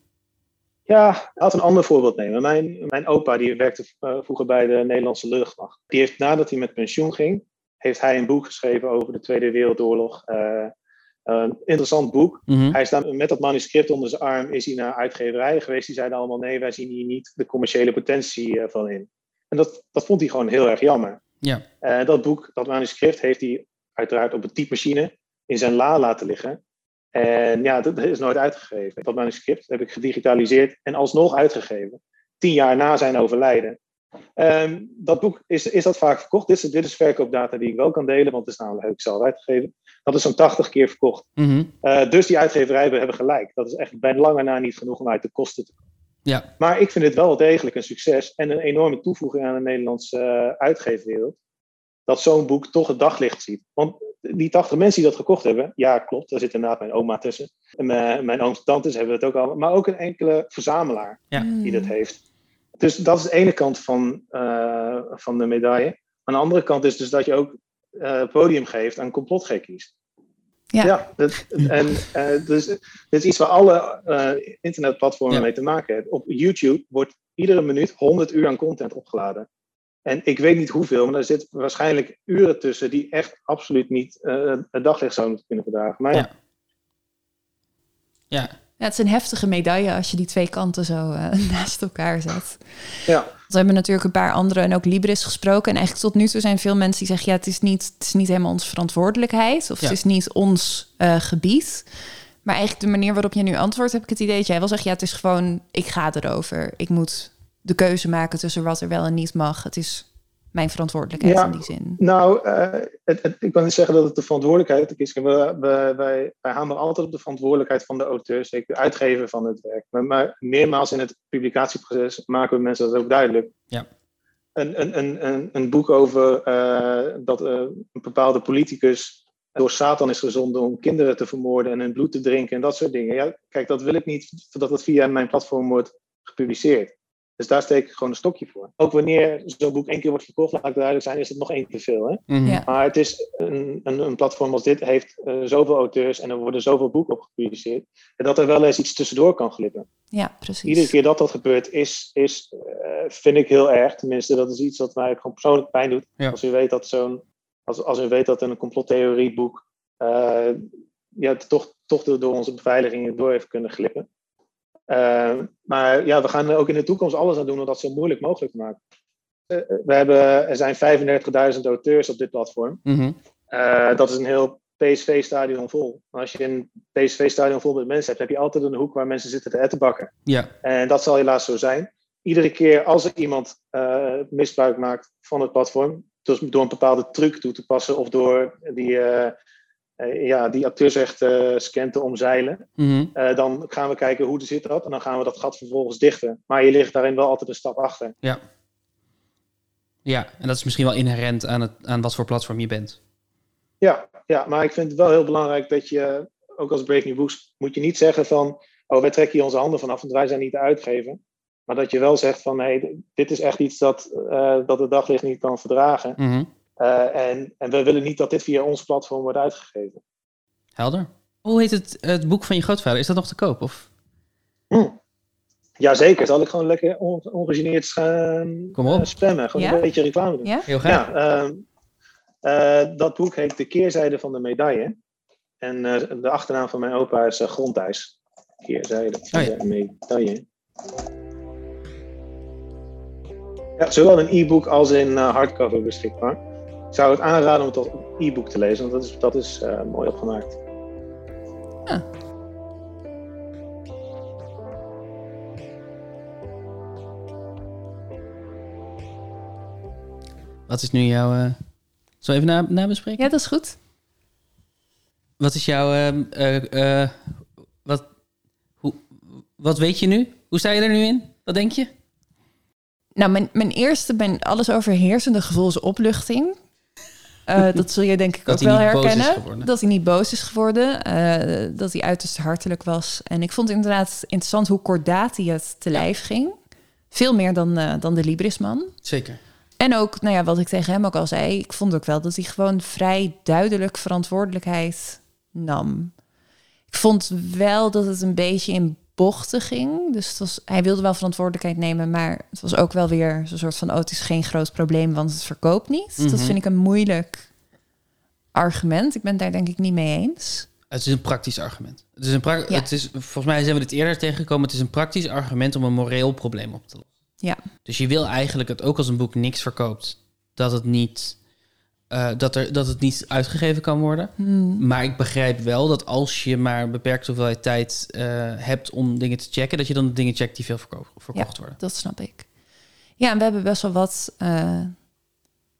Ja, laat een ander voorbeeld nemen. Mijn, mijn opa die werkte eh, vroeger bij de Nederlandse luchtmacht. Die heeft nadat hij met pensioen ging, heeft hij een boek geschreven over de Tweede Wereldoorlog. Eh, een interessant boek. Mhm. Hij is dan met dat manuscript onder zijn arm is hij naar uitgeverijen geweest. Die zeiden allemaal nee, wij zien hier niet de commerciële potentie van in. En dat, dat vond hij gewoon heel erg jammer. Ja. Dat boek, dat manuscript, heeft hij uiteraard op een typemachine in zijn la laten liggen. En ja, dat is nooit uitgegeven. Dat manuscript heb ik gedigitaliseerd en alsnog uitgegeven. Tien jaar na zijn overlijden. Ehm, dat boek is, is dat vaak verkocht. Dit is, dit is verkoopdata die ik wel kan delen, want het is namelijk zelf uitgegeven. Dat is zo'n 80 keer verkocht. Mhm. Eh, dus die uitgeverijen hebben gelijk. Dat is echt bij lange na niet genoeg om uit de kosten te komen. Ja. Maar ik vind het wel degelijk een succes en een enorme toevoeging aan de Nederlandse uh, uitgeefwereld. Dat zo'n boek toch het daglicht ziet. Want die 80 mensen die dat gekocht hebben, ja, klopt, daar zit inderdaad mijn oma tussen. En mijn, mijn ooms en tantes hebben het ook al, maar ook een enkele verzamelaar Ja. die dat heeft. Dus dat is de ene kant van, uh, van de medaille. Aan de andere kant is dus dat je ook uh, podium geeft aan complotgekkies. Ja. ja dat, en uh, dus dit is iets waar alle internetplatformen Ja. mee te maken hebben. Op YouTube wordt iedere minuut 100 uur aan content opgeladen. En ik weet niet hoeveel, maar er zitten waarschijnlijk uren tussen die echt absoluut niet uh, het daglicht zouden kunnen verdragen. Maar ja. Ja. Ja. Ja, het is een heftige medaille als je die twee kanten zo uh, naast elkaar zet. ja. We hebben natuurlijk een paar andere en ook Libris gesproken. En eigenlijk tot nu toe zijn veel mensen die zeggen... ja, het is niet, het is niet helemaal onze verantwoordelijkheid... of Ja. het is niet ons uh, gebied. Maar eigenlijk de manier waarop je nu antwoordt... heb ik het idee dat jij wel zegt... ja, het is gewoon, ik ga erover. Ik moet de keuze maken tussen wat er wel en niet mag. Het is mijn verantwoordelijkheid Ja. in die zin. Nou, uh, het, het, ik kan niet zeggen dat het de verantwoordelijkheid is. We, we, wij, wij hameren altijd op de verantwoordelijkheid van de auteur, zeker de uitgever van het werk. Maar, maar meermaals in het publicatieproces maken we mensen dat ook duidelijk. Ja. een, een, een, een, een boek over eh, dat eh, een bepaalde politicus door Satan is gezonden om kinderen te vermoorden en hun bloed te drinken en dat soort dingen. Ja, kijk, dat wil ik niet dat het via mijn platform wordt gepubliceerd. Dus daar steek ik gewoon een stokje voor. Ook wanneer zo'n boek één keer wordt verkocht, laat ik duidelijk zijn, is het nog één te veel. Hè? Mhm. Ja. Maar het is een, een, een platform als dit heeft eh, zoveel auteurs en er worden zoveel boeken op gepubliceerd. En dat er wel eens iets tussendoor kan glippen. Ja, precies. Iedere keer dat dat gebeurt, is, is, eh, vind ik heel erg. Tenminste, dat is iets wat mij gewoon persoonlijk pijn doet. Ja. Als u weet dat zo'n, als, als u weet dat een complottheorieboek eh ja, toch, toch door, onze beveiliging door heeft kunnen glippen. Eh, maar ja, we gaan ook in de toekomst alles aan doen om dat zo moeilijk mogelijk te maken. Eh, eh, we hebben, er zijn 35.000 auteurs op dit platform. Mhm. Dat is een heel PSV-stadion vol. Maar als je een PSV-stadion vol met mensen hebt, heb je altijd een hoek waar mensen zitten te ettenbakken. Ja, En dat zal helaas zo zijn. Iedere keer als er iemand misbruik maakt van het platform, dus door een bepaalde truc toe te passen of door die, eh eh, ja, die auteursrechten scan te omzeilen, Mhm. eh, dan gaan we kijken hoe zit dat en dan gaan we dat gat vervolgens dichten. Maar je ligt daarin wel altijd een stap achter. ja. Ja, en dat is misschien wel inherent aan, het, aan wat voor platform je bent. Ja, ja, maar ik vind het wel heel belangrijk dat je, ook als New Books, moet je niet zeggen van, oh, wij trekken hier onze handen vanaf, want wij zijn niet de uitgever. Maar dat je wel zegt van, nee, dit is echt iets dat, eh, dat het daglicht niet kan verdragen. Mhm. Eh, en, en we willen niet dat dit via ons platform wordt uitgegeven. Helder. Hoe heet het, het boek van je grootvader? Is dat nog te koop? Of? Jazeker, zal ik gewoon lekker on, ongegeneerd gaan Kom op. eh, spammen. Gewoon Ja? een beetje reclame doen. Ja? Heel graag. Ja, ehm, eh, dat boek heet De Keerzijde van de Medaille. En de achternaam van mijn opa is uh, Grondijs. Keerzijde van Oh ja. de medaille. Ja, zowel in e-book als in hardcover beschikbaar. Ik zou het aanraden om het als e-book te lezen, want dat is, dat is eh, mooi opgemaakt. Wat is nu jouw... eh Zal even na, nabespreken? Ja, dat is goed. Wat is jouw... ehm, eh, eh, wat, hoe, wat weet je nu? Hoe sta je er nu in? Wat denk je? Nou, mijn, mijn eerste, mijn alles overheersende gevoel is opluchting. Eh, dat zul je denk ik Dat ook wel herkennen. dat hij niet boos is geworden. eh, dat hij uiterst hartelijk was. En ik vond het inderdaad interessant hoe kordaat hij het te lijf ging. Veel meer dan, eh, dan de Librisman. Zeker. En ook, nou ja, wat ik tegen hem ook al zei, ik vond ook wel dat hij gewoon vrij duidelijk verantwoordelijkheid nam. Ik vond wel dat het een beetje in bochten ging. Dus het was, hij wilde wel verantwoordelijkheid nemen, maar het was ook wel weer zo'n soort van: oh, het is geen groot probleem, want het verkoopt niet. Dat Mhm. vind ik een moeilijk argument. Ik ben daar denk ik niet mee eens. Het is een praktisch argument. Het is een pra- Ja. het is, volgens mij zijn we dit eerder tegengekomen. Het is een praktisch argument om een moreel probleem op te lossen. Ja. Dus je wil eigenlijk het ook als een boek niks verkoopt, dat het niet, eh, dat er, dat het niet uitgegeven kan worden. Hmm. Maar ik begrijp wel dat als je maar een beperkte hoeveelheid tijd eh, hebt om dingen te checken, dat je dan de dingen checkt die veel verko- verkocht worden. Dat snap ik. Ja, en we hebben best wel wat eh,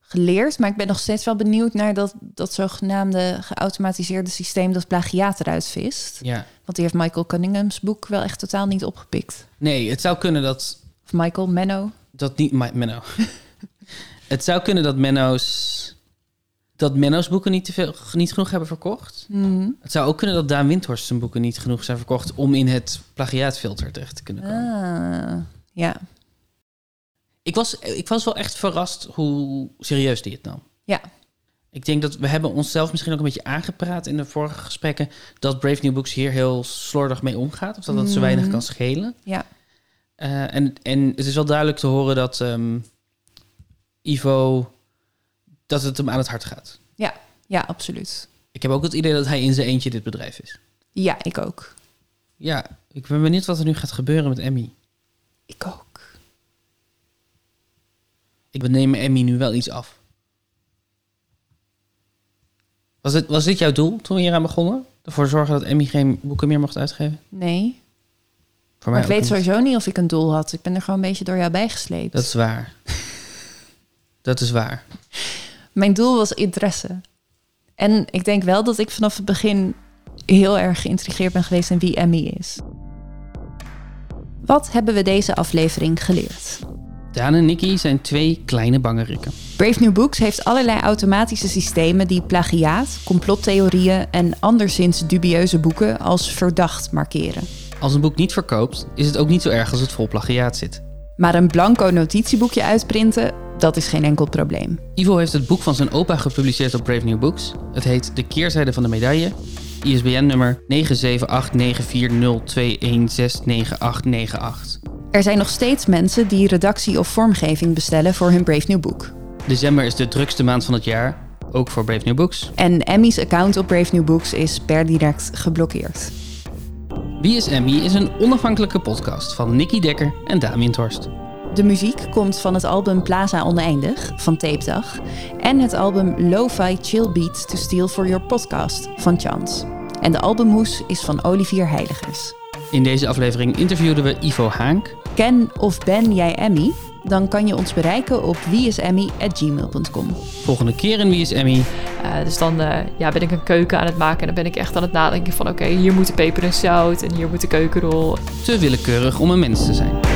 geleerd. Maar ik ben nog steeds wel benieuwd naar dat, dat zogenaamde geautomatiseerde systeem dat plagiaat eruit vist. Ja. Want die heeft Michael Cunningham's boek wel echt totaal niet opgepikt. Nee, het zou kunnen dat Of Michael Menno. dat niet Menno. het zou kunnen dat Menno's dat Menno's boeken niet, te veel, niet genoeg hebben verkocht. Hmm. Het zou ook kunnen dat Daan Windhorst zijn boeken niet genoeg zijn verkocht om in het plagiaatfilter terecht te kunnen komen. Ah, ja. Ik, was, ik was wel echt verrast hoe serieus die het nam. Ja. Ik denk dat we hebben onszelf misschien ook een beetje aangepraat in de vorige gesprekken dat Brave New Books hier heel slordig mee omgaat. Of dat dat zo weinig Mhm. kan schelen. Ja. Eh, en, en het is wel duidelijk te horen dat ehm, Ivo dat het hem aan het hart gaat. ja, absoluut. Ik heb ook het idee dat hij in zijn eentje dit bedrijf is. Ja, ik ook. Ja, ik ben benieuwd wat er nu gaat gebeuren met Emmy. Ik ook. Ik neem Emmy nu wel iets af. Was dit, was dit jouw doel toen we hier aan begonnen? Ervoor zorgen dat Emmy geen boeken meer mocht uitgeven? Nee. Voor Maar ik mij weet niet. sowieso niet of ik een doel had. Ik ben er gewoon een beetje door jou bijgesleept. Dat is waar. dat is waar. Mijn doel was interesse. En ik denk wel dat ik vanaf het begin heel erg geïntrigeerd ben geweest in wie Emmy is. Wat hebben we deze aflevering geleerd? Daan en Nicky zijn twee kleine bangerikken. Brave New Books heeft allerlei automatische systemen die plagiaat, complottheorieën en anderszins dubieuze boeken als verdacht markeren. Als een boek niet verkoopt, is het ook niet zo erg als het vol plagiaat zit. Maar een blanco notitieboekje uitprinten, dat is geen enkel probleem. Ivo heeft het boek van zijn opa gepubliceerd op Brave New Books. Het heet De keerzijde van de medaille. ISBN-nummer 9789402169898. Er zijn nog steeds mensen die redactie of vormgeving bestellen voor hun Brave New Book. December is de drukste maand van het jaar, ook voor Brave New Books. En Emmy's account op Brave New Books is per direct geblokkeerd. Wie is Emmy is een onafhankelijke podcast van Nicky Dekker en Daan Windhorst. De muziek komt van het album Plaza Oneindig van Tape Dag en het album Lo-Fi Chill Beats to Steal for Your Podcast van Chance. En de albumhoes is van Olivier Heiligers. In deze aflevering interviewden we Ivo Haank. Ken of ben jij Emmy? Dan kan je ons bereiken op wieisemmy.gmail.com. Volgende keer in Wie is Emmy? Uh, dus dan uh, ja, ben ik een keuken aan het maken en dan ben ik echt aan het nadenken van oké, okay, hier moet de peper en zout en hier moet de keukenrol. Te willekeurig om een mens te zijn.